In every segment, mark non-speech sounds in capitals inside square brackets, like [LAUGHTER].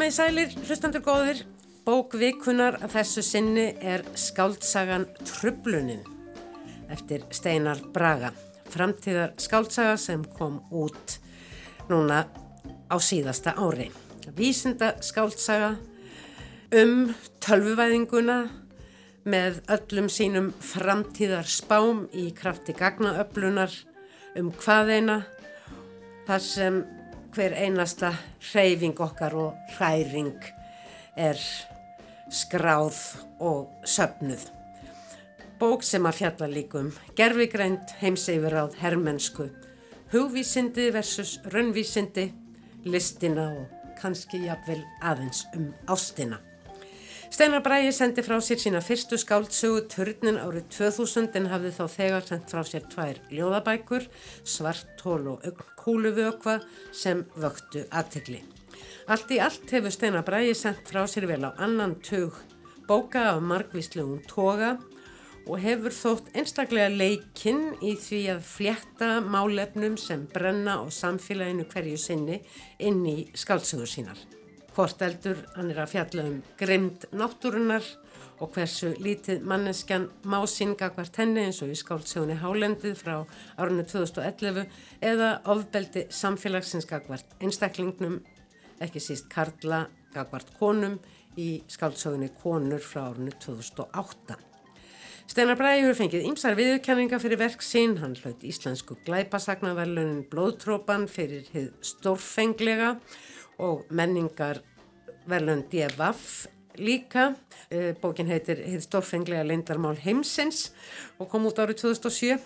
Komið sælir, hlustandur góðir, bókvikunar þessu sinni er skáldsagan Trublunin eftir Steinar Braga, framtíðar skáldsaga sem kom út núna á síðasta ári. Vísinda skáldsaga um tölvuvæðinguna með öllum sínum framtíðar spám í krafti gagnaöflunar um hvaðeina þar sem hver einasta hreyfing okkar og hræring er skráð og söpnuð. Bók sem að fjalla líkum gerfigrænt heimseifir áð herrmennsku, hugvísindi versus raunvísindi, listina og kannski jafnvel aðeins um ástina. Steinar Bræi sendi frá sér sína fyrstu skáldsögu Turnin árið 2000 en hafði þá þegar sendt frá sér tvær ljóðabækur, svartól og kúluvökva sem vöktu aðtegli. Allt í allt hefur Steinar Bræi sendt frá sér vel á annan tug bóka af margvíslegum toga og hefur þótt einstaklega leikinn í því að flétta málefnum sem brenna á samfélaginu hverju sinni inn í skáldsögur sínar. Hvort eldur hann er að fjalla um grimd náttúrunar og hversu lítið manneskjan má sínga hvert henni eins og í skáldsögunni Hálendið frá árunni 2011 eða ofbeldi samfélagsins einstaklingnum, ekki síst Karla gagvart konum í skáldsögunni Konur frá árunni 2008. Steinar Bræði hefur fengið ymsar viðurkenninga fyrir verk sín, hann hlaut íslensku glæpasagnaverlunin Blóðtrópan fyrir hið stórfenglega og menningar velun D.V.A.F. líka. Eh, bókin heitir Hið stórfenglega leindarmál heimsins og kom út árið 2007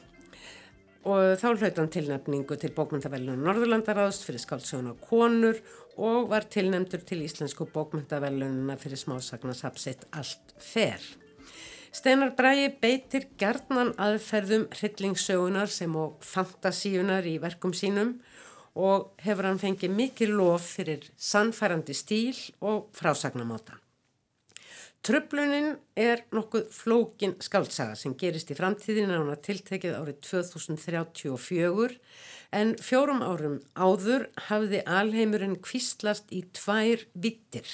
og þá hlaut hann tilnefningu til bókmyndavelun Norðurlandaráðst fyrir skáldsöguna Konur og var tilnefndur til Íslensku bókmyndavelununa fyrir smásagnasapsitt Allt fer. Steinar Bræi beitir gerðnan aðferðum hryllingssögunar sem og fantasíunar í verkum sínum og hefur hann fengið mikið lof fyrir sannfærandi stíl og frásagnamáta. Tröflunin er nokkuð flókin skáltsaga sem gerist í framtíðin á hana tiltekið árið 2034 en fjórum árum áður hafði alheimurinn kvistlast í tvær vittir.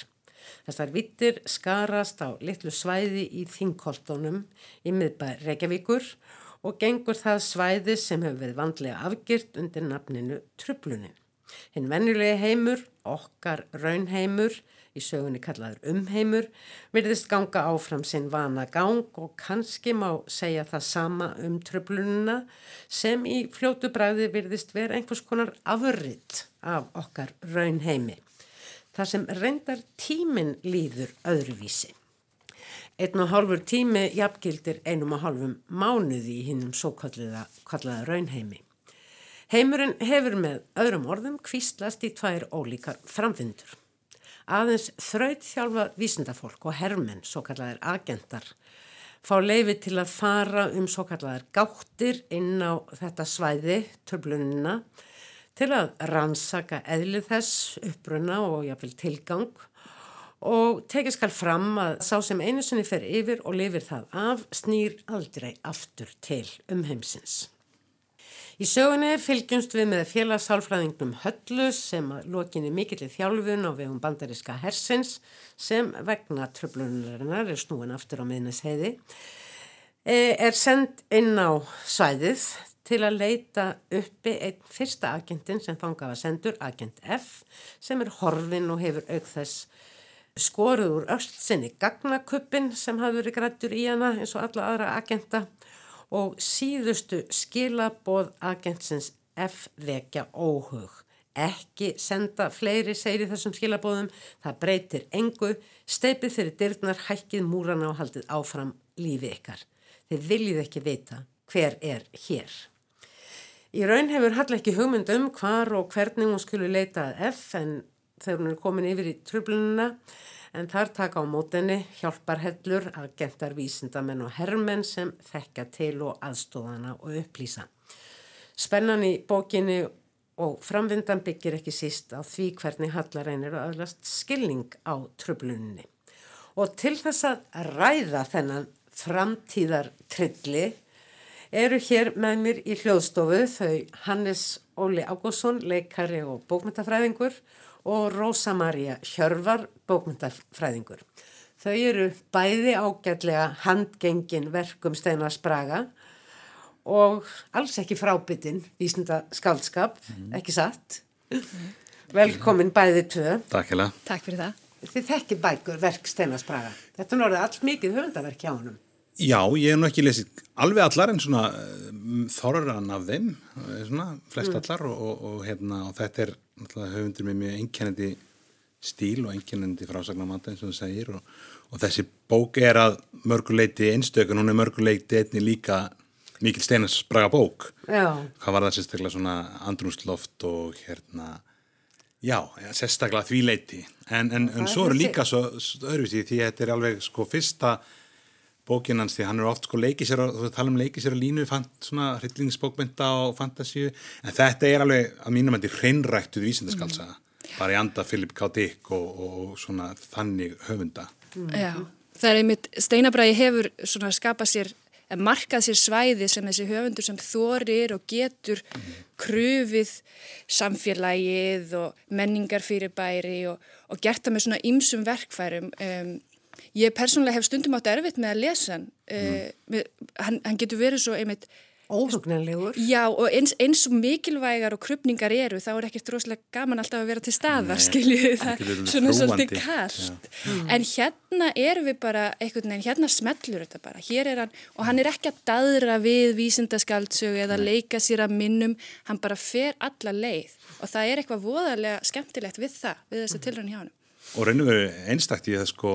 Þessar vittir skarast á litlu svæði í Þingkoltónum í miðbæð Reykjavíkur og gengur það svæði sem hefur verið vandlega afgyrt undir nafninu trublunin. Hinn vennulegi heimur, okkar raunheimur, í sögunni kallaður umheimur, verðist ganga áfram sinn vana gang og kannski má segja það sama um tröflununa sem í fljótu bræði verðist vera einhvers konar afriðt af okkar raunheimi. Það sem reyndar tímin líður öðruvísi. Einn og hálfur tími jafngildir einum og hálfum mánuði í hinnum svo kallaða raunheimi. Heimurinn hefur með öðrum orðum kvíslast í tvær ólíkar framfindur. Aðeins þraut þjálfa vísindafólk og hermenn, svo kallaðir agentar, fá leifi til að fara um svo kallaðir gáttir inn á þetta svæði, törblunina, til að rannsaka eðlið þess, uppbrunna og jáfnveil tilgang og tekið skal fram að sá sem einu sinni fer yfir og lifir það af snýr aldrei aftur til umheimsins. Í sögunni fylgjumst við með félagssálfræðingnum Höllus sem að lokinni mikill í þjálfun á vegum bandariska hersins sem vegna tröflunarinnar er snúin aftur á miðnesheiði e, er sendt inn á svæðið til að leita uppi einn fyrsta agentin sem fangað að sendur, agent F, sem er horfin og hefur auk þess skoruð úr öll sinni gagnakuppin sem hafði verið grættur í hana eins og alla aðra agenta og síðustu skilaboð agentsins F vekja óhug. Ekki senda fleiri segri þessum skilabóðum, það breytir engu, steipið fyrir dyrnar, hækkið múrana og haldið áfram lífi ykkar. Þið viljið ekki vita hver er hér. Í raun hefur Hall ekki hugmynd um hvar og hvernig hún skulle leita að F en þegar hún er komin yfir í tröflununa en þar taka á mótenni hjálparhellur að gentar vísindamenn og herrmenn sem þekka til og aðstóðana og upplýsa. Spennan í bókinni og framvindan byggir ekki síst á því hvernig hallareinir og aðlast skilning á tröflunni. Og til þess að ræða þennan framtíðar trilli eru hér með mér í hljóðstofu þau Hannes Óli Ágússon, leikari og bókmyndafræðingur og Rósa Maria Hjörvar, bókmyndafræðingur. Þau eru bæði ágætlega handgengin verkum Steinar Spraga og alls ekki frábyttin vísnda skaldskap, mm. ekki satt. Mm. Velkomin bæði tvö. Takk hella. Takk fyrir það. Þið þekkir bækur verk Steinar Spraga. Þetta er náttúrulega alls mikið höfundaverk hjá honum. Já, ég hef nú ekki lesið alveg allar en svona um, þorran af þeim, eh, svona flest mm. allar og, og, og, hérna, og þetta er höfundur með mjög einkennandi stíl og einkennandi frásagnamata eins og það segir og þessi bók er að mörguleiti einstökun, hún er mörguleiti einni líka mikil Steinars Braga bók. Já. Hvað var það sérstaklega svona andrústloft og hérna, já, sérstaklega því leiti en, en, en svo eru líka svo öðruvísi því þetta er alveg sko fyrsta bókin hans því hann er oft sko leikið sér þú tala um leikið sér á línu svona hryllingsbókmynda og fantasíu en þetta er alveg að mínum að þetta er hreinræktuð vísindaskálsa mm. bara í anda Philip K. Dick og, og svona þannig höfunda mm. Já, það er einmitt Steinabræði hefur svona skapað sér markað sér svæði sem þessi höfundur sem þorir og getur krufið samfélagið og menningar fyrir bæri og, og gert það með svona ymsum verkfærum um Ég persónulega hef stundum átt erfitt með að lesa hann. Mm. Uh, hann, hann getur verið svo einmitt... Óhugnanlegur. Já og eins, eins og mikilvægar og krupningar eru þá er ekkert rosalega gaman alltaf að vera til staðar, skiljuðu það. Svona svolítið kallt. Mm. En hérna erum við bara einhvern veginn, hérna smellur þetta bara. Hér er hann og hann er ekki að dadra við vísindaskaldsögu eða leika sér að minnum. Hann bara fer alla leið og það er eitthvað voðarlega skemmtilegt við það, við þess að tilrönd hjá hann. Og reynum við einstakti að sko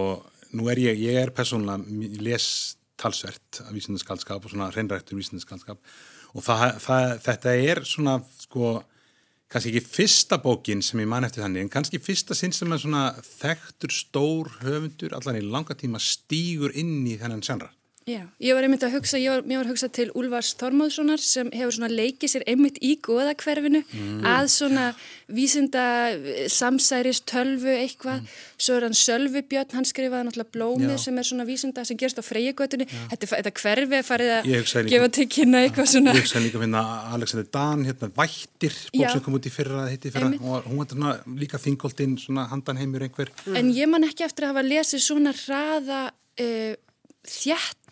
nú er ég, ég er persónulega les talsvert af vísindaskaldskap og svona hreinrættur vísindaskaldskap og það, það, þetta er svona sko kannski ekki fyrsta bókin sem ég man eftir þannig en kannski fyrsta sinn sem er svona þekktur stór höfundur allan í langa tíma stýgur inn í þennan sjanra Já, ég var einmitt að hugsa, ég var, ég var að hugsa til Úlfars Þormáðssonar sem hefur svona leikið sér einmitt í goðakverfinu mm. að svona vísinda samsæris tölvu eitthvað, mm. svo er hann Sölvi Björn, hann skrifaði náttúrulega blómið Já. sem er svona vísinda sem gerst á freyjagötunni, þetta, þetta hverfi farið að gefa til kynna eitthvað svona. Ég hugsaði líka að finna Alexander Dan, hérna Vættir, bók sem kom út í fyrra, í fyrra einmitt. og hún var svona líka þingoltinn, svona handanheimur einhver. Mm. En ég man ekki eftir að hafa lesið svona hraða uh,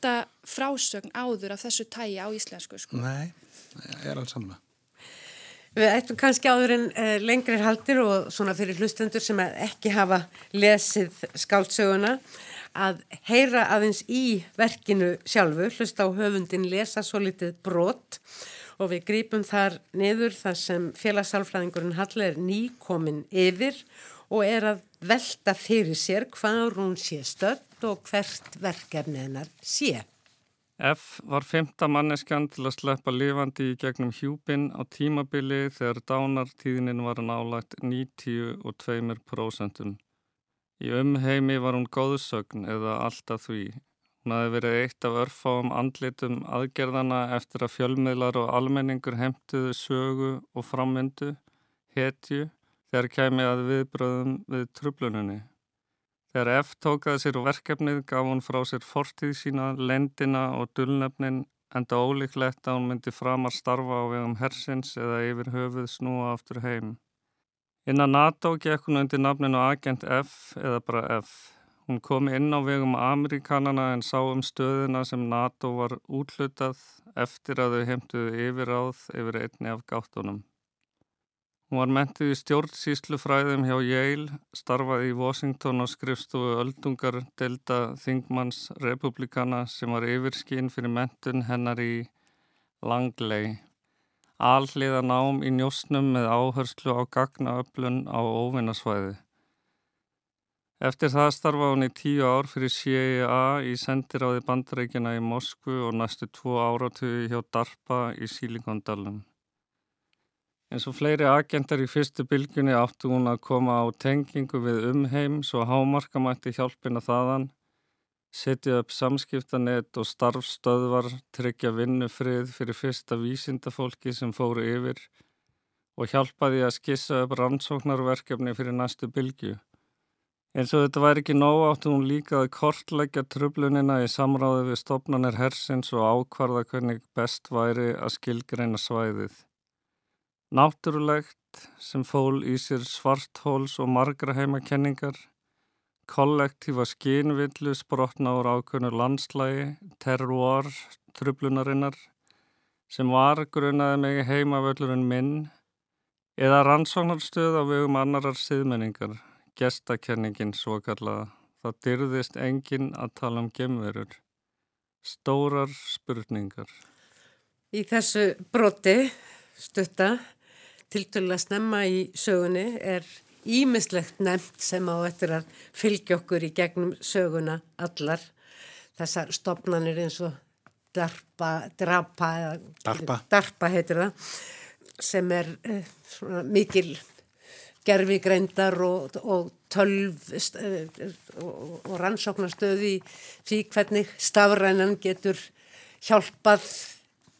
þjætta frásögn áður af þessu tægi á íslensku sko. Nei, ég er alls samla Við ættum kannski áður en uh, lengri haldir og svona fyrir hlustendur sem ekki hafa lesið skáltsöguna að heyra aðeins í verkinu sjálfu, hlusta á höfundin lesa svo litið brot og við grípum þar niður þar sem félagssálfræðingurinn Hall er nýkomin yfir og er að velta fyrir sér hvað hún sé stödd og hvert verkefni hennar sé. F var femta manneskjan til að sleppa lifandi í gegnum hjúpin á tímabili þegar dánartíðinin var nálagt 92%. Í umheimi var hún góðsögn eða alltaf því. Hún hafi verið eitt af örfáum andlitum aðgerðana eftir að fjölmiðlar og almenningur heimtuðu sögu og frammyndu, hetju, þegar kemi að viðbröðum við trubluninni. Þegar F tókaði sér verkefnið gaf hún frá sér fortíð sína, lendina og dullnefnin enda ólíklegt að hún myndi framar starfa á vegum hersins eða yfir höfuð snúa aftur heim. Innan NATO gekk hún undir nafninu Agent F eða bara F. Hún kom inn á vegum Amerikanana en sá um stöðina sem NATO var útlutað eftir að þau heimtuðu yfiráð yfir einni af gáttunum. Hún var mentið í stjórnsýslufræðum hjá Yale, starfaði í Washington og skrifstofu öldungar delta Þingmanns republikana sem var yfirskín fyrir mentun hennar í Langley. Alliða nám í njósnum með áherslu á gagnaöflun á óvinnasvæði. Eftir það starfa hún í tíu ár fyrir CIA í sendiráði bandarækjana í Moskvu og næstu tvo áratugi hjá DARPA í Sílikondalum. Eins og fleiri agentar í fyrstu bylgunni áttu hún að koma á tengingu við umheim svo hámarkamætti hjálpina þaðan, setja upp samskiptanett og starfstöðvar, tryggja vinnufrið fyrir fyrsta vísindafólki sem fóru yfir og hjálpaði að skissa upp rannsóknarverkefni fyrir næstu bylgu. Eins og þetta væri ekki nóg áttu hún líka að kortleggja trublunina í samráði við stopnarnir hersins og ákvarða hvernig best væri að skilgreina svæðið. Náttúrulegt sem fól í sér svarthóls og margra heimakenningar, kollektífa skínvillu sprotna úr ákveðnu landslægi, terroir, trublunarinnar, sem var grunaði mig heimavöllurinn minn, eða rannsóknarstöð á vegum annarar siðmenningar, gestakenningin svo kallaða. Það dyrðist enginn að tala um gemverur. Stórar spurningar. Í þessu broti stutta tiltölu að snemma í sögunni er ímislegt nefnt sem á eftir að fylgja okkur í gegnum söguna allar. Þessar stopnarnir eins og darpa, drapa, darpa. darpa heitir það, sem er eh, mikil gerfi greindar og, og tölv eh, og, og rannsóknarstöði í því hvernig stafrænan getur hjálpað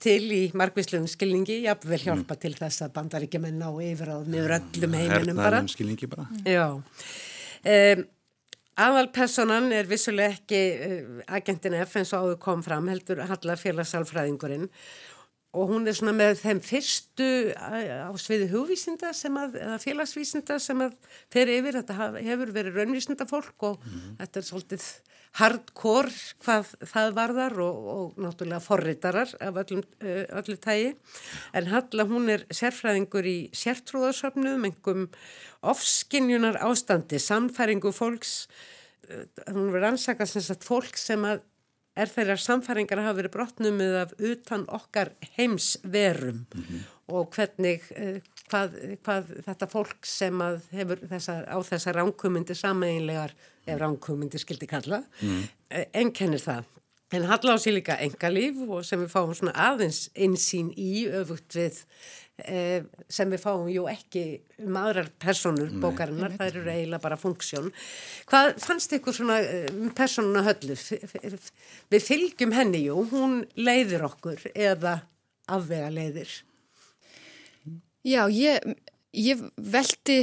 til í margvíslegum skilningi, jáfnvel mm. hjálpa mm. til þess að bandaríkjumenn ná yfir á meður öllum heiminum bara. Hernaðum skilningi bara. Já. Um, aðalpersonan er vissuleg ekki uh, agentin F eins og áður kom fram, heldur Halla félagsalfræðingurinn og hún er svona með þeim fyrstu á sviði hugvísinda sem að, eða félagsvísinda sem að fer yfir, þetta hefur verið raunvísinda fólk og mm. þetta er svolítið hardcore hvað það varðar og, og náttúrulega forritarar af öllum, öllu tægi en Halla hún er sérfræðingur í sértrúðarsöfnum, engum ofskinjunar ástandi, samfæringu fólks, hún verður ansakast þess að fólk sem að er þeirra samfæringar að hafa verið brotnumið af utan okkar heimsverum mm -hmm. og hvernig hvað, hvað þetta fólk sem hefur þessa, á þessa ránkumindi sameinlegar, ef ránkumindi skildi kalla, mm. enkennir það. En halla á sér líka engalíf og sem við fáum svona aðeins einsýn í öfugt við eh, sem við fáum jú ekki um aðrar personur Nei. bókarinnar, það eru eiginlega bara funksjón. Hvað fannst ykkur svona um personuna höllu? Við fylgjum henni jú, hún leiðir okkur eða afvega leiðir. Já, ég, ég veldi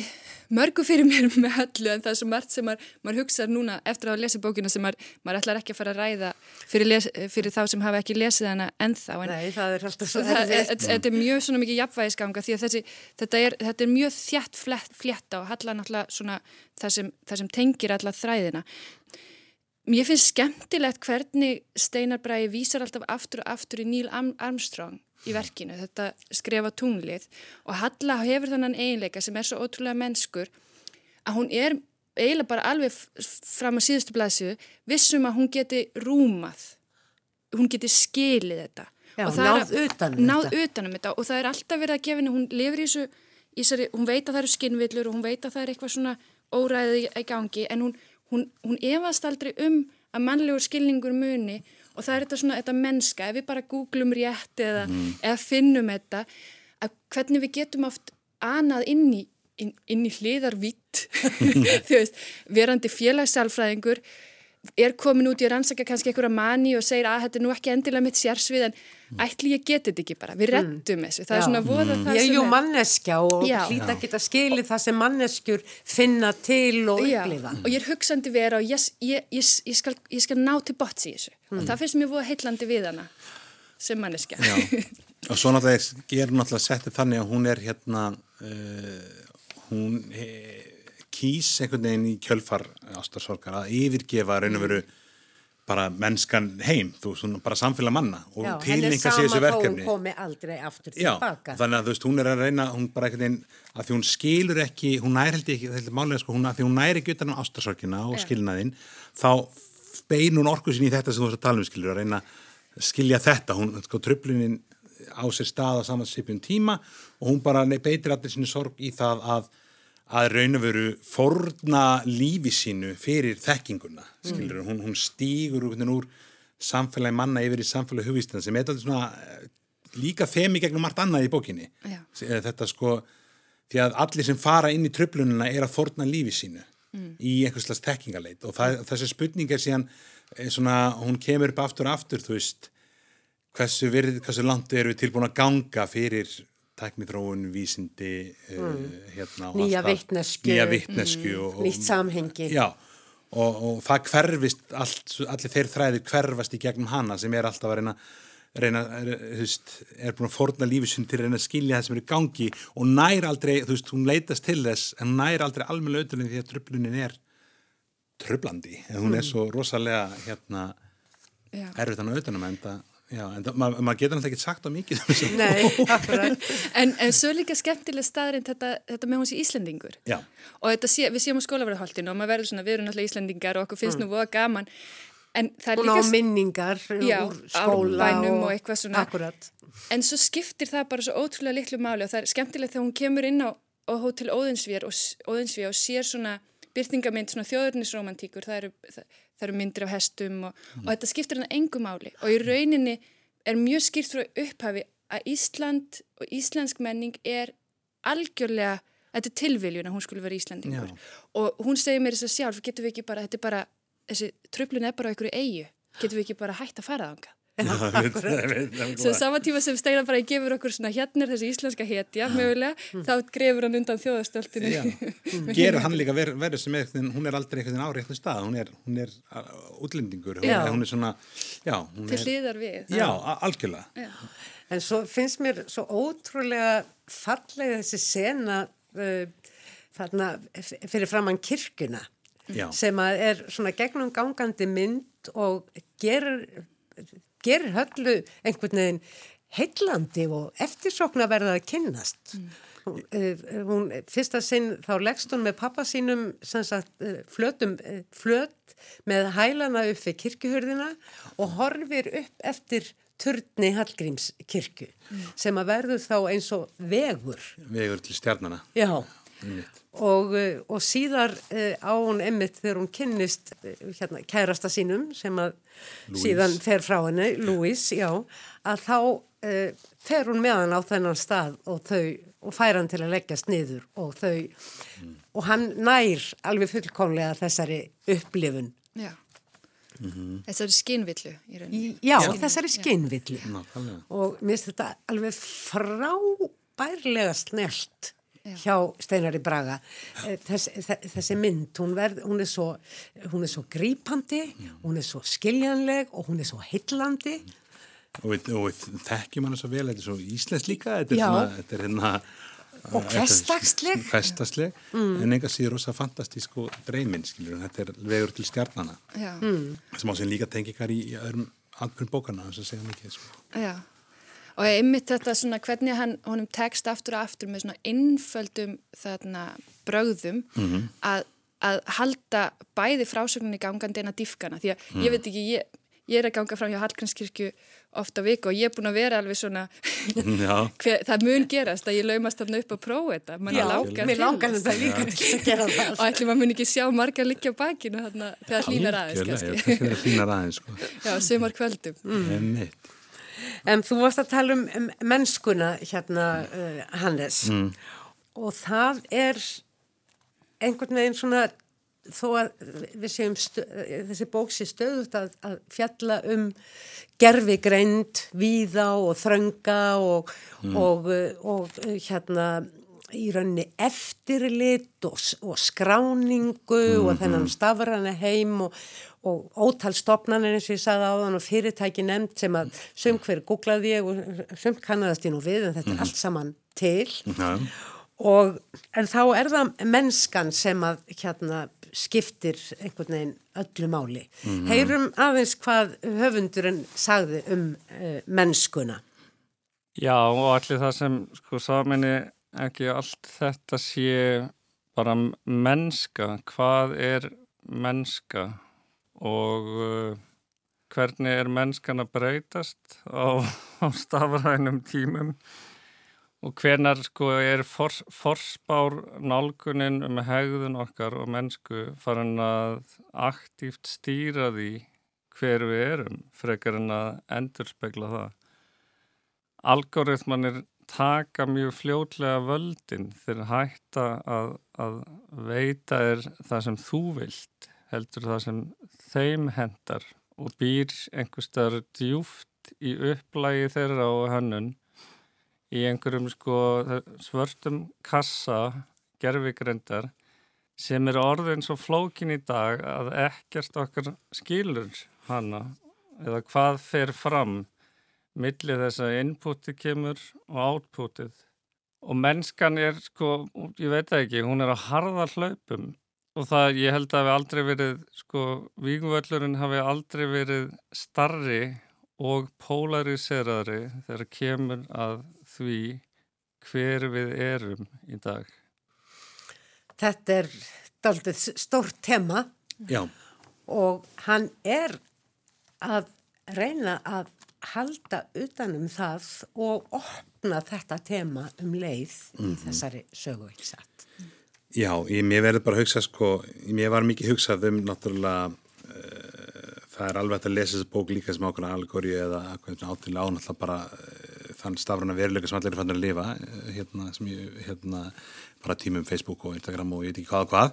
mörgu fyrir mér [LAUGHS] með höllu en það er svo margt sem maður, maður hugsa núna eftir að lesa bókina sem maður, maður ætlar ekki að fara að ræða fyrir, les, fyrir þá sem hafa ekki lesið hana ennþá. En Nei, það er alltaf svo erfitt. Þetta er mjög svona mikið jafnvægisganga því að þessi, þetta, er, þetta er mjög þjætt flétta og halla náttúrulega svona það sem, það sem tengir alla þræðina. Mér finnst skemmtilegt hvernig Steinar Bræði vísar alltaf aftur og aftur í Neil Armstrong í verkinu, þetta skrefa tunglið. Og Halla hefur þannan eiginleika sem er svo ótrúlega mennskur að hún er eiginlega bara alveg fram á síðustu blæsu vissum að hún geti rúmað hún geti skilið þetta. Já, og náð utanum náð þetta. utanum þetta. Og það er alltaf verið að gefa henni hún lifir í þessu, í þessu hún veit að það eru skinnvillur og hún veit að það er eitthvað svona óræðið í gangi en hún, hún, hún efast aldrei um að mannlegur skilningur muni og það er þetta svona, þetta mennska, ef við bara googlum rétt eða, mm. eða finnum þetta, að hvernig við getum oft anað inn í, inn, inn í hliðarvitt, [LAUGHS] þú veist, verandi félagsalfræðingur, er komin út í að rannsaka kannski einhverja mani og segir að þetta er nú ekki endilega mitt sérsvið en ætli ég geti þetta ekki bara, við mm. rettum mm. þessu, það Já. er svona voða mm. það sem er. Ég er jú manneskja og hlýta ekki að skilja það sem manneskjur finna til og upplifa. Og ég er hugsandi vera og ég, ég, ég, skal, ég skal ná til bots í þessu mm. og það finnst mér voða heitlandi við hana sem manneskja. og svo náttúrulega gerum náttúrulega settið þannig að hún er hérna, uh, hún er kýs einhvern veginn í kjölfar ástarsorgar að yfirgefa raun og veru bara mennskan heim, þú veist, hún bara samfélag manna og tilninga sér þessu verkefni. Já, henni sama þó hún komi aldrei aftur tilbaka. Já, þannig að þú veist, hún er að reyna, hún bara einhvern veginn, að því hún skilur ekki, hún næri ekki, þetta er málega sko, hún, að því hún næri ekki utan á ástarsorgina og skilnaðinn, þá bein hún orkuð sín í þetta sem þú veist að tala um, skilur, að reyna að skilja þetta, hún, sko, tröflunin á sér stað á samansipjum tíma og hún bara beitir allir sínu sorg í það að að raun og veru forna lífi sínu fyrir þekkinguna skilur, mm. hún, hún stýgur úr, samfélagi manna yfir í samfélagi hugvístina sem er þetta svona eh, líka þemi gegnum margt annað í bókinni Já. Eh, þetta sko því að allir sem fara inn í tröflununa er að forna lífi sínu mm. í einhvers slags tekkingaleit og það, þessi spurning er síðan eh, svona, hún kemur upp aftur og aftur þú veist hversu, virð, hversu langt eru við tilbúin að ganga fyrir tæknithróun, vísindi mm. uh, hérna, nýja vittnesku, nýja vittnesku mm. nýtt samhengi já, og, og það hverfist allt, allir þeir þræðir hverfast í gegnum hana sem er alltaf að reyna reyna, er, veist, er búin að forna lífisinn til að reyna að skilja það sem er í gangi og nær aldrei, þú veist, hún leitast til þess en nær aldrei almenna auðvitað því að tröflunin er tröflandi en hún er svo rosalega hérna erfitt hann auðvitaðnum en það Já, en maður mað getur náttúrulega ekki sagt á mikið [LAUGHS] Nei, akkurat en, en svo líka skemmtileg staðrind þetta, þetta með hún sé Íslendingur Já. og sé, við séum á skólaverðarhaldinu og maður verður svona, við erum náttúrulega Íslendingar og okkur finnst mm. nú voða gaman en það er líka... Hún á minningar já, úr skóla og, og eitthvað svona akkurat. en svo skiptir það bara svo ótrúlega litlu máli og það er skemmtilegt þegar hún kemur inn á, á hótel Óðinsvér og, og sér svona byrtingamind, svona þjóðurnisromantíkur það eru, það, það eru myndir af hestum og, mm. og þetta skiptir hann engum máli og í rauninni er mjög skýrt frá upphafi að Ísland og íslensk menning er algjörlega, þetta er tilviljun að hún skulle vera Íslandingur Já. og hún segir mér þess að sjálf, getur við ekki bara, þetta er bara þessi tröflun er bara á einhverju eigu getur við ekki bara hægt að fara á hanga [LAUGHS] Svo saman tíma sem Steinar bara gefur okkur svona hérna þessi íslenska hetja mögulega, mm. þá grefur hann undan þjóðastöltinu [LAUGHS] Gerur hann líka ver sem er, hún er aldrei einhvern veginn áreitnum stað, hún er, hún er útlendingur, hún, hún er svona já, hún Til hlýðar við. Já, algjörlega. Já. En svo finnst mér svo ótrúlega fallega þessi sena uh, þarna fyrir framann kirkuna Já. sem að er svona gegnum gangandi mynd og gerur gerir höllu einhvern veginn heillandi og eftirsokna verða að kynnast. Mm. Hún, fyrsta sinn þá leggst hún með pappa sínum sagt, eh, flötum, eh, flöt með hælana upp við kirkjuhörðina og horfir upp eftir turni Hallgrímskirkju mm. sem að verður þá eins og vegur. Vegur til stjarnana. Já. Og, eh, og síðar uh, á hún emmitt þegar hún kynnist uh, hérna, kærasta sínum sem að Louise. síðan fer frá henni, Louise, já, að þá uh, fer hún með hann á þennan stað og þau, og fær hann til að leggjast niður og þau, mm. og hann nær alveg fullkomlega þessari upplifun. Já. Mm -hmm. Þessari skinnvillu í rauninni. Já, já þessari skinnvillu. Og mér finnst þetta alveg frábærlega snelt. Hjá Steinari Braga. Eh, Þess, þessi mynd hún, verð, hún, er svo, hún er svo grípandi hún er svo skiljanleg og hún er svo hillandi og við, þekkjum hann svo vel þetta er svo íslensk líka þetta er, er hérna og hverstagsleg mm. en enga síður ósað fantastísk og dreyminn þetta er vegur til stjarnana mm. sem á sig líka tengingar í, öðrum andrum bókarna þess að segja mikið sko. Já og einmitt þetta svona hvernig hann honum tekst aftur og aftur með svona innföldum þarna bröðum mm -hmm. að, að halda bæði frásögninni gangandi en að diffkana því að mm. ég veit ekki, ég, ég er að ganga fram hjá Hallgrænskirkju ofta viku og ég er búin að vera alveg svona [LAUGHS] hver, það mun gerast að ég laumast þarna upp að prófa þetta Já, mér langar þetta líka til að gera það og ætlum að mun ekki sjá marga liggja á bakinu þarna, þegar hlýnar aðeins Já, hlýnar aðeins sko. Já, sömur kvöldum mm. En þú varst að tala um mennskuna hérna, uh, Hannes, mm. og það er einhvern veginn svona, þó að við séum þessi bóksi stöðut að, að fjalla um gerfigreind, víða og þrönga og, mm. og, og, og hérna í rauninni eftirlit og skráningu mm. og þennan stafrana heim og og ótalstofnanir eins og ég sagði á þann og fyrirtæki nefnd sem að söm hver googlaði ég og söm kannadast ég nú við en þetta er mm. allt saman til mm. og en þá er það mennskan sem að hérna skiptir einhvern veginn öllu máli. Mm. Heyrum aðeins hvað höfundurinn sagði um uh, mennskuna. Já og allir það sem sko saminni ekki allt þetta sé bara mennska, hvað er mennska? og uh, hvernig er mennskan að breytast á, á stafrænum tímum og hvernar sko er for, forspár nálgunin um hegðun okkar og mennsku farin að aktíft stýra því hver við erum frekar en að endurspegla það. Algoritmanir taka mjög fljótlega völdin þegar hætta að, að veita er það sem þú vilt heldur það sem þeim hendar og býr einhverstaður djúft í upplægi þeirra og hannun í einhverjum sko svörtum kassa gerfigrendar sem er orðin svo flókin í dag að ekkert okkar skilur hana eða hvað fer fram millið þess að inputið kemur og outputið og mennskan er sko, ég veit ekki, hún er að harða hlaupum og það ég held að við aldrei verið, sko, víguvöllurinn hafi aldrei verið starri og polariseraðri þegar kemur að því hver við erum í dag. Þetta er daldið stórt tema Já. og hann er að reyna að halda utanum það og opna þetta tema um leið í mm -hmm. þessari sögu ekki satt. Já, ég, mér verður bara að hugsa sko, mér var mikið hugsað um náttúrulega uh, það er alveg að lesa þessu bók líka sem ákveðna algóri eða átilega ánáttúrulega bara uh, þann stafrana veruleika sem allir er fannir að lifa uh, hérna, sem ég, hérna bara tímum Facebook og Instagram og ég veit ekki hvað og hvað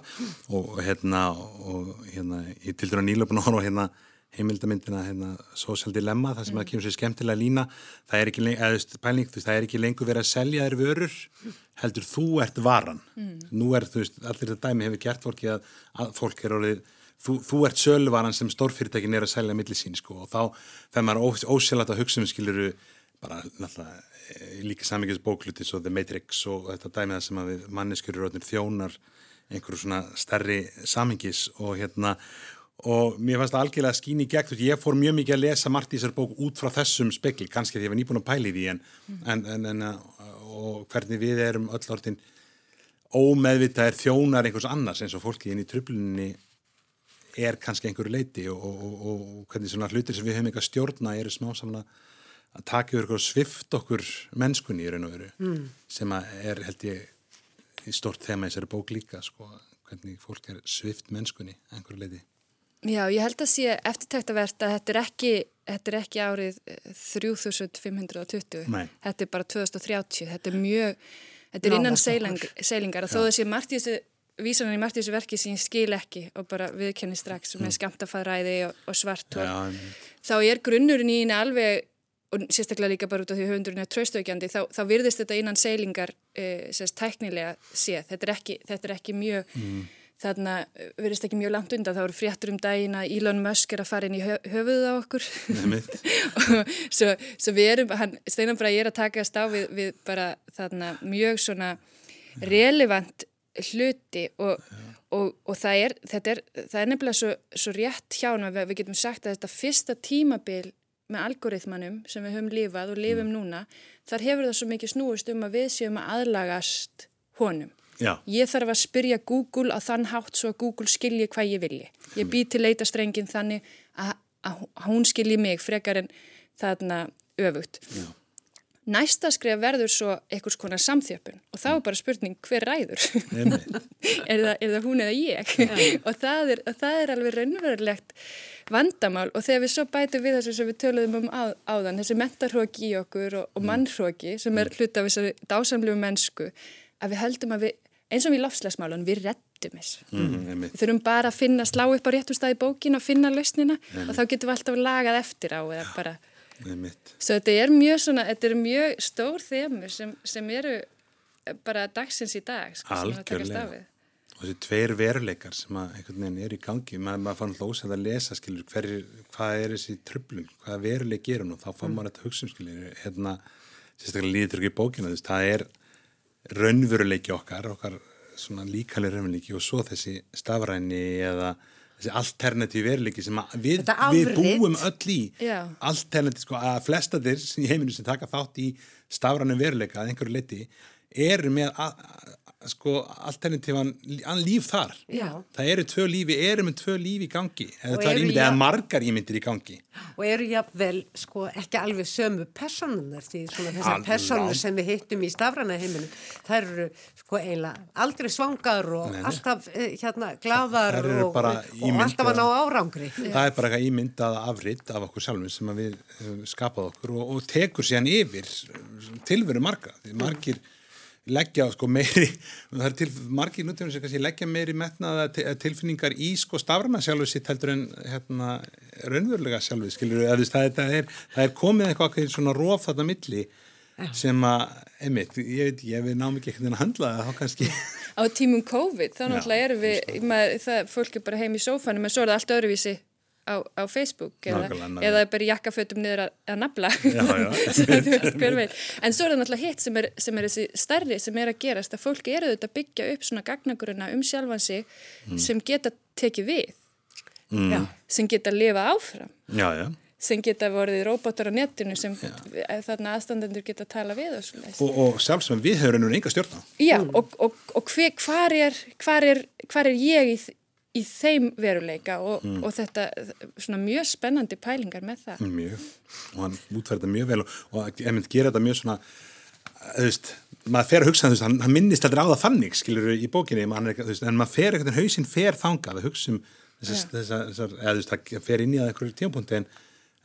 og hérna, og, hérna ég til dæru nýla búin að horfa hérna heimildamindina hérna, Social Dilemma það sem mm. að kemur sér skemmtilega lína það er ekki, eða, pæling, veist, það er ekki lengur verið að selja þér vörur heldur þú ert varan mm. nú er þú veist, allir þetta dæmi hefur gert fólki að, að fólk er orðið þú, þú ert söluvaran sem stórfyrirtækin er að selja millisín sko og þá þegar maður ósélagt að hugsa um skiluru bara náttúrulega líka samíkjast bóklutis og The Matrix og þetta dæmi það sem að við manneskjur eru þjónar einhverju svona stærri samíkis og hérna og mér fannst það algjörlega skín í gegn ég fór mjög mikið að lesa Martísar bók út frá þessum spekli, kannski því að ég var nýbúin að pæli því en, mm. en, en, og hvernig við erum öll orðin ómeðvitað er þjónar einhvers annars eins og fólki inn í tröflunni er kannski einhverju leiti og, og, og, og hvernig svona hlutir sem við hefum eitthvað stjórna eru smá samla að taka yfir og svift okkur mennskunni í raun og veru mm. sem er held ég stort þema í þessari bók líka sko, hvernig fólk er svift mennskunni einhverju leiti Já, ég held að sé eftirtæktavert að þetta er ekki, þetta er ekki árið 3520, eh, Nei. þetta er bara 2030, þetta er mjög, þetta er innan seiling, seilingar. Og þó þessi margtíðsu, vísanan í margtíðsu verki sem ég skil ekki og bara viðkenni strax mm. með skamtafæðræði og, og svart og þá er grunnurinn í einu alveg og sérstaklega líka bara út af því höfundurinn er tröstaukjandi, þá, þá virðist þetta innan seilingar eh, sérst tæknilega séð, þetta er ekki, þetta er ekki mjög mm þarna eh, verðist ekki mjög langt undan þá eru fréttur um daginn að Elon Musk er að fara inn í höfuð á okkur. [LAUGHS] Svo, svo við erum Steinar bara ég er að taka að stá við, við bara þarna mjög svona relevant hluti og, og, og það er er, það er nefnilega svo, svo rétt hjá við, við getum sagt að þetta fyrsta tímabil með algoritmanum sem við höfum lifað og lifum mm. núna þar hefur það svo mikið snúist um að við séum að aðlagast honum Já. Ég þarf að spyrja Google á þann hátt svo að Google skilji hvað ég vilji. Ég bý til leitastrengin þannig að, að hún skilji mig frekar en þarna öfugt. Já. Næsta skref verður svo einhvers konar samþjöppun og þá er bara spurning hver ræður? [LAUGHS] er, það, er það hún eða ég? [LAUGHS] og, það er, og það er alveg raunverulegt vandamál og þegar við svo bætum við þessu sem við töluðum um á, áðan, þessi mentarhóki í okkur og, og mm. mannhóki sem er mm. hluta af þessari dásamlegu mennsku, að við höldum að við eins og við lofslagsmálun, við rettum þessu. Mm, við þurfum bara að finna, slá upp á réttum stað í bókin og finna lausnina og þá getum við alltaf lagað eftir á eða bara. Svo þetta er mjög svona, þetta er mjög stór þemur sem, sem eru bara dagsins í dag. Sko, Algjörlega. Og þessi tveir veruleikar sem að einhvern veginn er í gangi, maður, maður fann ósætt að lesa, skilur, hver, hvað er þessi tröflun, hvað veruleik er hún og þá fann mm. maður þetta hugsa um, skilur, hérna, sérstaklega líður ekki í bókina, þess, það er raunveruleiki okkar, okkar svona líkalega raunveruleiki og svo þessi stafræni eða þessi alternatív veruleiki sem við, við búum öll í. Alternatív, sko, að flestatir í heiminu sem taka þátt í stafræni veruleika að einhverju leti eru með sko alternatívan líf þar. Já. það eru tvö lífi, eru með tvö lífi í gangi. Eða það er ímyndið eða margar ímyndir í gangi. Og eru jáfnvel sko ekki alveg sömu personunar því svona þessar personur sem við hittum í stafrana heiminu það eru sko eiginlega aldrei svangar og Nei, alltaf eh, hérna gladar og, og alltaf að ná árangri. Það er bara eitthvað ímyndað afrið af okkur sjálfum sem við skapað okkur og, og tekur síðan yfir tilveru marga. Því margir leggja sko meiri, [LAUGHS] það er til margir nútíðum sem kannski leggja meiri metnaða tilfinningar í sko stafrana sjálfu sitt heldur en hérna raunverulega sjálfu, skilur við, það, það, er, það er komið eitthvað svona róf þarna milli sem að, einmitt, ég veit ef við náum ekki eitthvað að handla það, þá kannski. Á tímum COVID, þá náttúrulega erum við maður, það, fólk er bara heim í sófanum en svo er það allt öðruvísi á, á Facebook eða, eða bara jakkafötum niður að, að nafla. [LAUGHS] En svo er það náttúrulega hitt sem er, sem er þessi starri sem er að gerast að fólk eru auðvitað að byggja upp svona gagnaguruna um sjálfansi mm. sem geta tekið við. Mm. sem geta að lifa áfram. Já, já. Sem geta vorið robotar á netinu sem Já. þarna aðstandendur geta að tala við og, og, og sjálfsveg við hefur ennur enga stjórna Já mm. og, og hver, hvar, er, hvar, er, hvar er ég í, í þeim veruleika mm. og þetta svona mjög spennandi pælingar með það. Mjög, og hann útferða mjög vel og ég myndi gera þetta mjög svona þú veist, maður fer að hugsa veist, hann, hann minnist aldrei á það fannig, skilur í bókinni er, veist, en maður fer eitthvað, hausinn fer þangað að hugsa um þessar, þessar, eða þú veist, það fer inn í það eitthvað tímpunkti en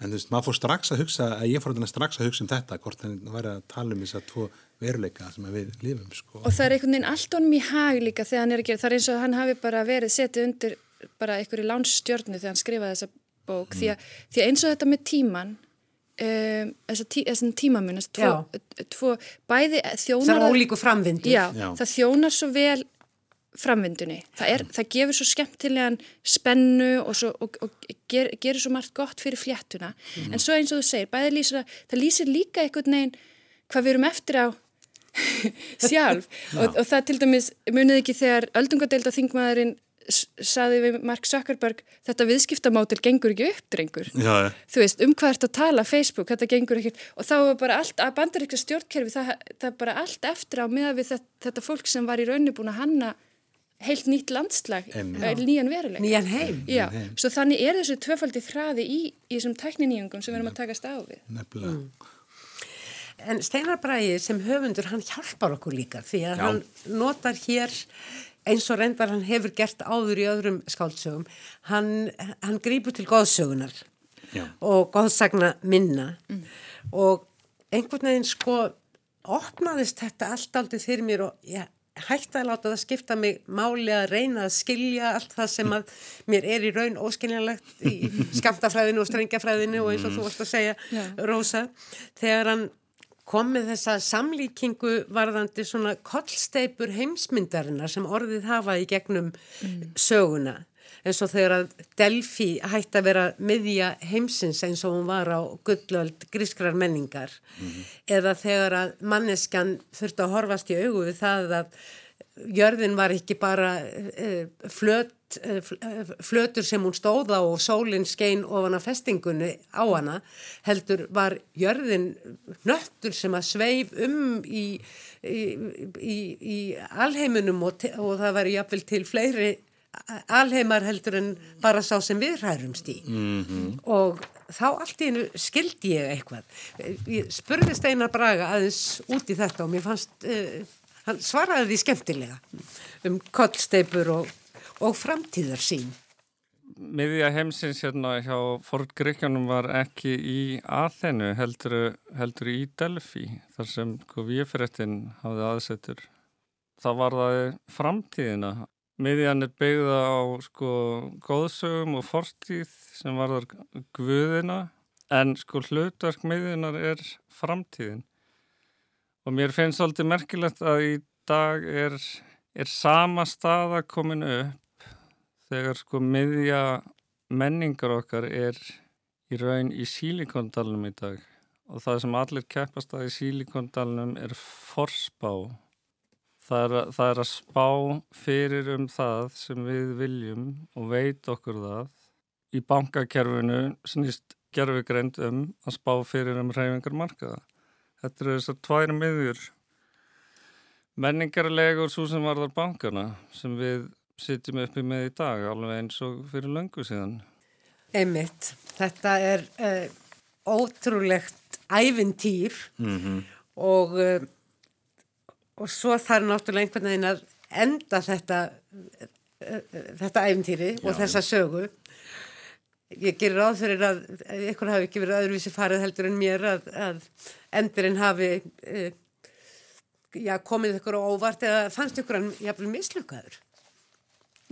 en þú veist, maður fór strax að hugsa að ég fór strax að hugsa um þetta hvort það væri að tala um þess að tvo veruleika sem við lifum sko. og það er einhvern veginn allt honum í hag líka þegar hann er að gera, það er eins og hann hafi bara verið setið undir bara einhverju lánsstjörnu þegar hann skrifaði þessa bók mm. því, að, því að eins og þetta með tíman um, þessa tí, tímamun tvo, tvo, bæði þjónar það er ólíku framvindu já, já. það þjónar svo vel framvindunni. Það, er, það gefur svo skemmtilegan spennu og, svo, og, og ger, gerir svo margt gott fyrir fléttuna. Mm. En svo eins og þú segir, bæði lýsir að það lýsir líka einhvern veginn hvað við erum eftir á [LAUGHS] sjálf og, og það til dæmis munið ekki þegar öldungadeilda þingmaðurinn saði við Mark Zuckerberg þetta viðskiptamótil gengur ekki upp, drengur Já, þú veist, um hvað ert að tala Facebook, þetta gengur ekki og þá er bara allt, að bandaríkja stjórnkerfi það, það er bara allt eftir á með við þetta, þetta fólk sem var í raunni búin að hanna heilt nýtt landslag, nýjan veruleik. Nýjan heim. Já, heim. svo þannig er þessu tvöfaldi þraði í, í þessum tækninýjungum sem við erum að takast á við. Nefnilega. Mm. En Steinar Bræði sem höfundur, hann hjálpar okkur líka því að Já. hann notar hér eins og reyndar hann hefur gert áður í öðrum skáldsögum, hann, hann grýpur til góðsögunar Já. og góðsagna minna mm. og einhvern veginn sko opnaðist þetta allt aldrei fyrir mér og ég hægt að láta það skipta mig máli að reyna að skilja allt það sem að mér er í raun óskiljanlegt í [LAUGHS] skamtafræðinu og strengjafræðinu og eins og þú varst að segja yeah. Rósa, þegar hann kom með þessa samlíkingu varðandi svona kollsteipur heimsmyndarinnar sem orðið hafa í gegnum mm. söguna eins og þegar að Delfi hætti að vera miðja heimsins eins og hún var á gullöld grískrar menningar mm -hmm. eða þegar að manneskan þurfti að horfast í augu við það að jörðin var ekki bara uh, flöt, uh, flötur sem hún stóða og sólinn skein ofan að festingunni á hana heldur var jörðin nöttur sem að sveif um í, í, í, í alheiminum og, og það var jáfnvel til fleiri alheimar heldur en bara sá sem við hærumst í. Mm -hmm. og þá allt í hennu skildi ég eitthvað. Ég spurði Steinar Braga aðeins út í þetta og mér fannst uh, hann svaraði því skemmtilega um kollsteipur og, og framtíðar sín Miðja heimsins hérna hjá Ford Gríkjanum var ekki í aðhennu heldur, heldur í Delfi þar sem Vífréttin hafði aðsettur það var það framtíðina Miðjan er byggða á sko góðsögum og fortíð sem varðar guðina en sko hlutverk miðjunar er framtíðin. Og mér finnst svolítið merkilegt að í dag er, er sama staða komin upp þegar sko miðja menningar okkar er í raun í sílikondalunum í dag. Og það sem allir keppast að í sílikondalunum er forspá Það er, að, það er að spá fyrir um það sem við viljum og veit okkur það. Í bankakerfinu snýst gerfugreind um að spá fyrir um reyfingar markaða. Þetta eru þessar tvær miðjur. Menningarlegur svo sem varðar bankana sem við sitjum uppi með í dag alveg eins og fyrir löngu síðan. Einmitt. Þetta er uh, ótrúlegt ævintýr mm -hmm. og uh, og svo þarf náttúrulega einhvern veginn að enda þetta þetta æfntýri og þessa sögu. Ég gerir ráð fyrir að ykkur hafi ekki verið öðruvísi farið heldur en mér að, að endurinn hafi e, já, komið ykkur á óvart eða fannst ykkur hann jáfnvel mislukkaður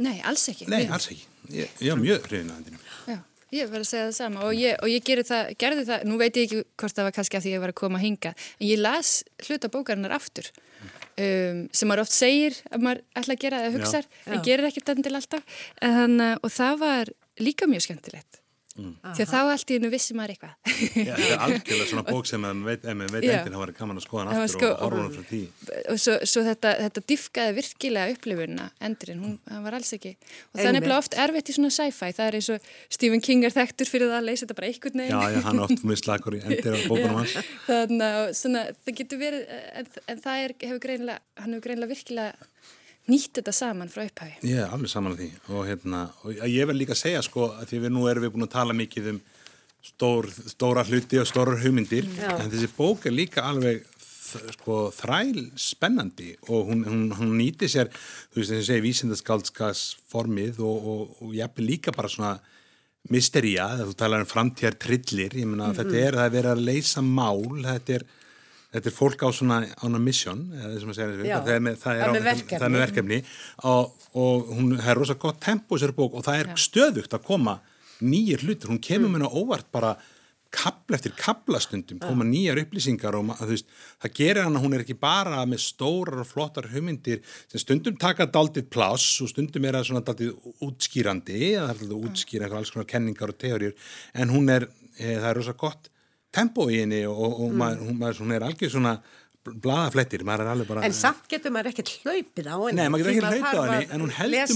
Nei, alls ekki. Nei, alls ekki, ég, ég er mjög hrifin að hendinu Já Ég verði að segja það sama og ég, og ég það, gerði það, nú veit ég ekki hvort það var kannski að því að ég var að koma að hinga, en ég las hluta bókarinnar aftur um, sem maður oft segir að maður ætla að gera eða hugsa, en gerir ekkert enn til alltaf, en, og það var líka mjög skemmtilegt Mm. Því að þá allt í hennu vissi maður eitthvað. Já, þetta er algjörlega svona bók sem ef maður veit endin, þá var það gaman að skoða hann aftur sko, og horfa hann frá því. Og svo, svo þetta, þetta diffkaði virkilega upplifuna endurinn, hún var alls ekki. Og það er nefnilega oft erfitt í svona sci-fi, það er eins og Stephen King er þekktur fyrir það að leysa þetta bara einhvern veginn. Já, já, hann er oft mislagur í endir á bókunum hans. Þannig að það getur verið, en, en það er, hefur greinlega, hann hefur greinlega virkilega nýtt þetta saman frá upphæfi. Er alveg saman að því og, hérna, og ég vil líka segja sko að því við nú erum við búin að tala mikið um stór, stóra hluti og stóra hugmyndir Já. en þessi bók er líka alveg sko þræl spennandi og hún, hún, hún nýti sér þú veist þess að segja vísindaskáldskas formið og, og, og ég eppir líka bara svona misteria, þú talar um framtíðar trillir, ég menna mm -hmm. þetta er að vera að leysa mál, þetta er þetta er fólk á svona on a mission það, er með, það, er verkefni. það er með verkefni og, og hún er rosa gott tempo í sér bók og það er Já. stöðugt að koma nýjir hlutir, hún kemur mér mm. á óvart bara kabla eftir kablastundum koma nýjar upplýsingar og veist, það gerir hann að hún er ekki bara með stórar og flottar hugmyndir sem stundum taka daldið pláss og stundum er það svona daldið útskýrandi eða það er daldið útskýra eitthvað alls konar kenningar og teóriur en hún er, e, það er rosa gott tempo í henni og, og mm. maður, hún, maður, hún er algjör svona bladaflettir, maður er alveg bara En samt getur maður ekkert hlaupið á henni Nei, maður getur ekkert hlaupið á henni en hún heldur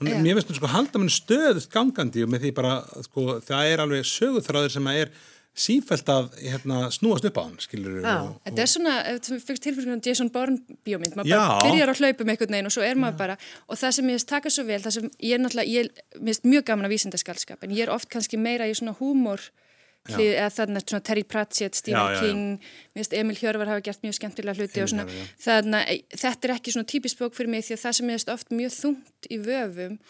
hún, Mér finnst hún sko halda mann stöðust gangandi og með því bara, sko, það er alveg sögurþráður sem að er sífælt að hérna, snúast upp á hann, skilur Já, og, þetta er svona, þú fyrst tilfyrkjum Jason Bourne bíómynd, maður já. bara byrjar að hlaupa með einhvern veginn og svo er maður já. bara og það sem ég veist taka svo vel, það sem ég er náttúrulega ég er mjög gaman að vísindaskaldskap en ég er oft kannski meira í svona húmor hlið, eða þannig að Terry Pratchett, Stephen já, King já, já. Emil Hjörvar hafa gert mjög skemmtilega hluti og svona, þannig að e, þetta er ekki svona típisk bók fyrir mig því að það sem er oft mjög þungt í vöfum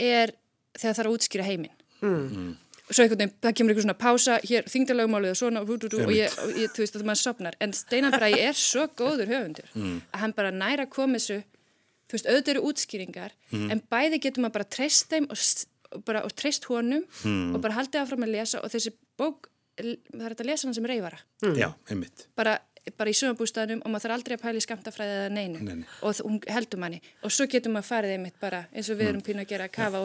er þegar það er að útskýra heiminn mm. mm. og svo einhvern veginn, það kemur einhvern svona pása hér, þingdalagmálið og svona og, og ég, og ég, þú veist að maður sopnar en Steinar Bræði er svo góður höfundur [LAUGHS] mm. að hann bara næra að koma þessu þú veist, auðvitað eru útskýringar mm. en bæði getur maður bara treyst þeim og bara, og treyst honum mm. og bara haldið áfram að lesa og þessi bók, það er þetta að lesa hann sem reyfara mm. Já, einmitt. Bara, bara í sumabústæðinum og maður þarf aldrei að pæli skamtafræðið eða neinu. Neini. og hún heldur manni. Og svo getur maður farið einmitt bara eins og við erum mm. pínu að gera að kafa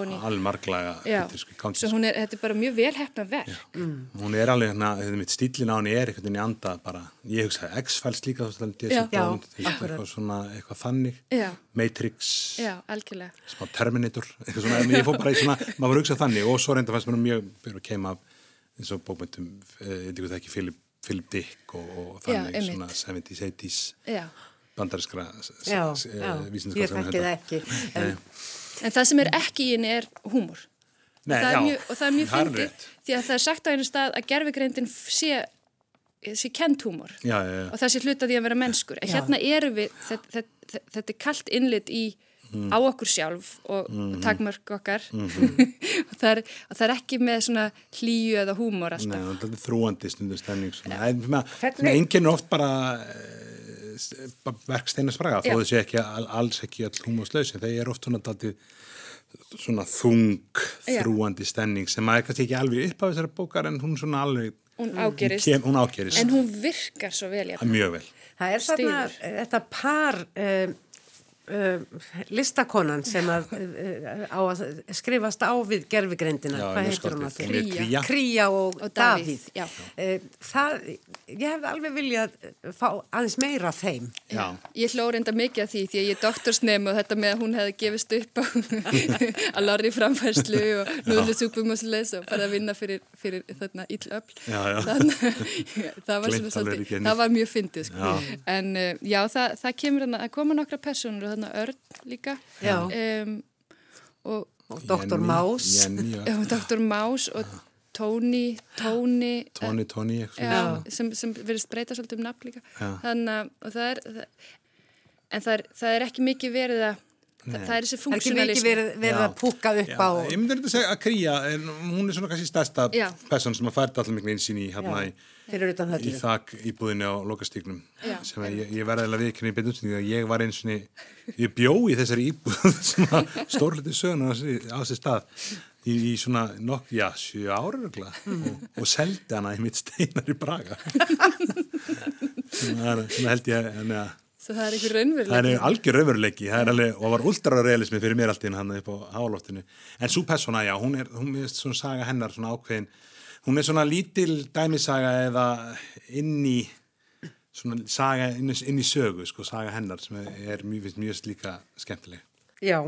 Svo hún er, þetta er bara mjög velhæfna verk. Mm. Hún er alveg hérna, þetta mitt stílin á henni er einhvern veginn í anda bara, ég hugsaði X-Files líka eitthvað svona, eitthvað þannig. Já. Matrix. Já, smá Terminator eitthvað svona, ég fór bara í svona maður var hugsað þannig og svo reynda fannst mér mjög eins og bókmyndum, eh, veit ekki það ekki Philip, Philip Dick og, og þannig já, svona 70's, 80's bandariskra vísindarskra ég þekki það ekki. [LAUGHS] En, en það sem er ekki í henni er húmor. Nei, það já, mjög, og það er mjög fyndið því að það er sagt á einu stað að gerfegreindin sé sé kent húmor. Já, og það sé hluta því að vera mennskur. En hérna eru við, þetta, þetta, þetta er kallt innlit í mm. á okkur sjálf og, mm. og takmörk okkar -hmm. [LAUGHS] og, það er, og það er ekki með svona hlýju eða húmor alltaf. Nei, það er þrúandi stundu stemning enginn er oft bara eh, verk steinaspraga þó þessi ekki alls ekki all húmorslausi þeir eru oft svona datið svona þung, þrúandi stemning sem að kannski ekki alveg upp á þessari bókar en hún svona alveg hún ágerist, kem, hún ágerist. en hún virkar svo vel mjög vel það er svona þetta par um, Uh, listakonan sem að, uh, að skrifast á við gerfigreindina, hvað heitir hún að Kría. Kría. Og, og Davíð, Davíð. Uh, það, ég hef alveg viljað fá aðeins meira þeim. Já. Ég hlóð reynda mikið af því því að ég er doktorsnefn og þetta með að hún hefði gefist upp [LAUGHS] að lorri framfærslu og núðlusúpum og sliðis og farið að vinna fyrir, fyrir þarna íllöfl [LAUGHS] það var, svolítið, það var mjög fyndið sko. en já, það, það kemur að koma nokkra personur og þarna Örn líka. Um, og, og Dr. Más Dr. Más og Tóni Tóni [LAUGHS] Tóni, Tóni sem, sem verðist breyta svolítið um nafn líka. Þannig að það er það, en það er, það er ekki mikið verið að Þa, það er þessi funksjonalism. Það er ekki verið, verið að púka upp já, á... Ég myndi að segja að Kría, hún er svona kannski stærsta person sem að færta allir miklu einsýn í hérna í í þakk íbúðinu á lokastíknum sem ég, ég verði að viðkynna í beinu útsendingu að ég var eins og ég bjó í þessari íbúð [LAUGHS] sem að stórliti söguna á þessi stað í, í svona nokk, já, sju ára og, og seldi hana í mitt steinar í Braga. [LAUGHS] Sem held ég að það er einhver raunveruleiki. Það er algjör raunveruleiki, það er alveg, og var ultrarealismi fyrir mér alltaf hann upp á hálóftinu. En svo persóna, já, hún er, hún er svona saga hennar, svona ákveðin, hún er svona lítil dæmisaga eða inn í, svona saga inn, inn í sögu, sko, saga hennar sem er mjög, mjög líka skemmtileg. Já,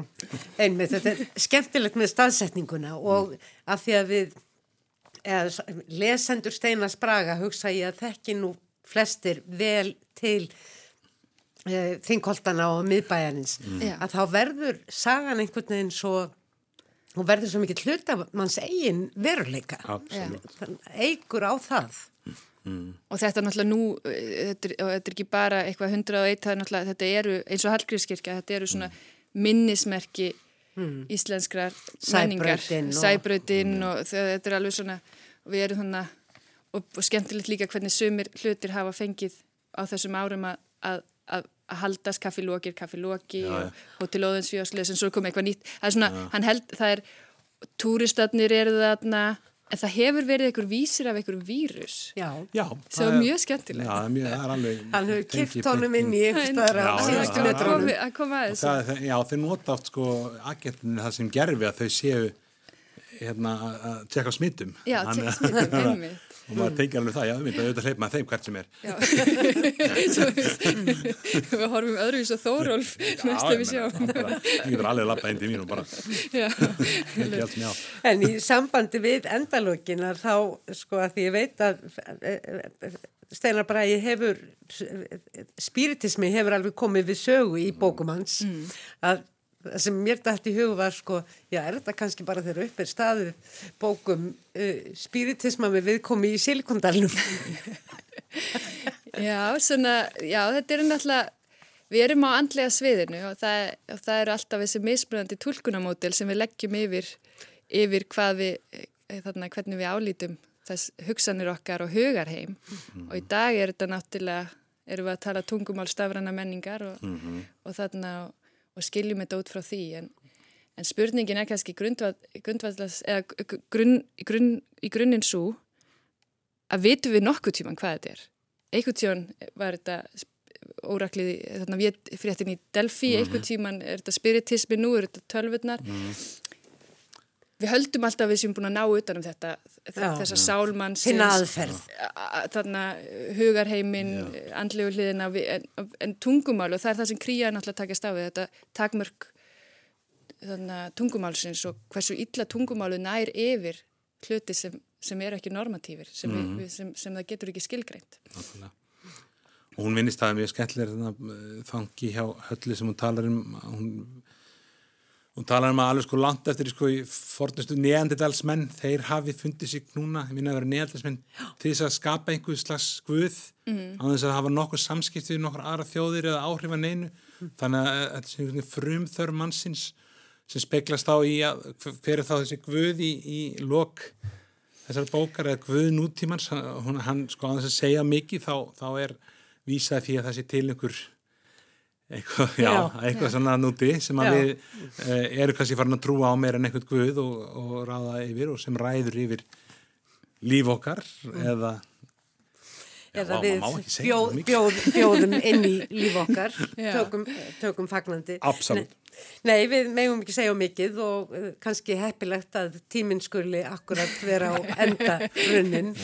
einmitt, þetta er skemmtilegt með staðsetninguna og að því að við, eða, lesendur Steinar Spraga hugsa ég að þekki nú flestir vel til þingkoltana og miðbæjarins, mm. að þá verður sagan einhvern veginn svo hún verður svo mikið hlut af manns eigin veruleika. Eigur á það. Mm. Og þetta er náttúrulega nú, þetta er, þetta er ekki bara eitthvað hundrað og eitt, það er náttúrulega, þetta eru eins og Hallgrímskirkja, þetta eru svona mm minnismerki mm. íslenskrar menningar, sæbröðin og, og þetta er alveg svona, við erum svona og, og skemmtilegt líka hvernig sumir hlutir hafa fengið á þessum árum að, að, að, að haldast kaffilókir, kaffilóki óðinsfjóðslega sem svo kom eitthvað nýtt, það er svona, Já. hann held, það er túristatnir eru þarna En það hefur verið einhver vísir af einhver vírus. Já. Já. Það var mjög skemmtilegt. Já, mjög, það er alveg... Hann hefur kipt honum inn í einhver staðar á síðustu metrónum. Að koma að þessu. Já, þau nota oft sko agentinu það sem gerfi að þau séu hérna að tjekka smittum. Já, tjekka smittum, [LAUGHS] einmitt og maður tengja alveg það, já, við myndum auðvitað hleypa með þeim hvert sem er. [LAUGHS] Við horfum öðruvís og þórólf næst að við sjá Ég getur alveg lappað inn til mín og bara [LAUGHS] En í sambandi við endalókinar þá, sko, að því ég veit að e, e, Steinar Bræði hefur spiritismi hefur alveg komið við sögu í bókumans mm. að það sem mér dætt í hug var sko, já er þetta kannski bara þegar upp er staðið bókum uh, spiritisma með viðkomi í silikondalunum [LAUGHS] Já, svona, já þetta er náttúrulega við erum á andlega sviðinu og það, og það eru alltaf þessi mismunandi tólkunamódel sem við leggjum yfir yfir hvað við eh, þarna, hvernig við álítum þess hugsanir okkar og hugarheim mm -hmm. og í dag er þetta náttúrulega erum við að tala tungumál stafrana menningar og, mm -hmm. og þarna og skiljum þetta út frá því en, en spurningin er kannski grunn, grunn, í grunninn svo að vitum við nokkuð tíman hvað þetta er einhvern tíman var þetta óraklið þarna við fréttin í Delphi, mm -hmm. einhvern tíman er þetta spiritismi nú, er þetta tölvurnar mm -hmm. Við höldum alltaf við sem búin að ná utanum þetta Já, þessa ja. sálmann þarna hugarheimin andlegu hliðina en, en tungumál og það er það sem kríja náttúrulega takast á við þetta takmörk tungumálsins og hversu illa tungumálu nær yfir hluti sem, sem er ekki normatífir sem, mm. við, sem, sem það getur ekki skilgreint. Náttúrulega og hún vinnist það mjög skemmtilega þangi hjá höllu sem hún talar um hún Hún talar um að alveg sko langt eftir sko í fornustu neandidalsmenn, þeir hafi fundið sig núna, ég minna að vera neandidalsmenn til þess að skapa einhver slags guð mm. á þess að hafa nokkuð samskipt við nokkur aðra þjóðir eða áhrifan einu mm. þannig að þetta er svona frumþörf mannsins sem speglast á í að er þá þessi guð í, í lok þessar bókar eða guð nútímans, hann, hann sko á þess að segja mikið þá, þá er vísað því að það sé til einhver eitthvað, já, já, eitthvað já. svona núti sem að við uh, eru kannski farin að trúa á meira en eitthvað guð og, og ráða yfir og sem ræður yfir líf okkar mm. eða eða við bjóð, bjóð, bjóðum inn í líf okkar [LAUGHS] tökum, tökum fagnandi. Absolutt. Nei, við meðum ekki segja mikið og uh, kannski heppilegt að tíminn skuli akkurat vera á [LAUGHS] enda runnin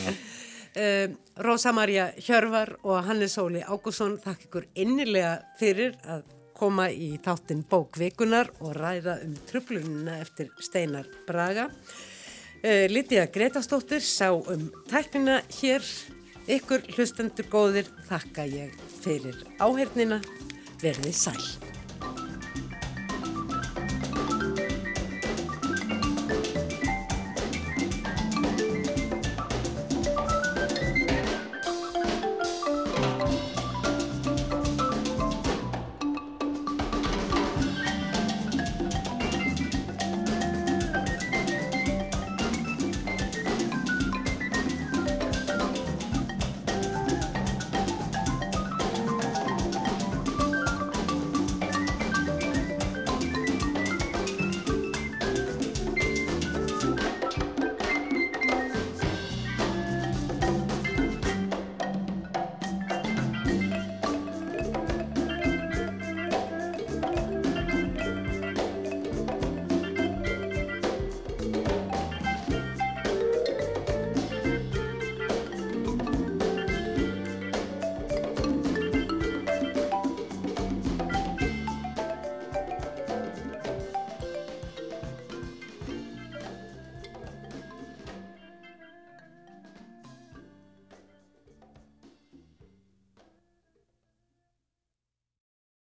Uh, Rósa Maria Hjörvar og Hannes Óli Ágússon þakk ykkur innilega fyrir að koma í þáttinn bókvikunar og ræða um trublununa eftir Steinar Braga. Uh, Lítiða Gretastóttir sá um tæknina hér. Ykkur hlustendur góðir þakka ég fyrir áhernina. Verðið sæl.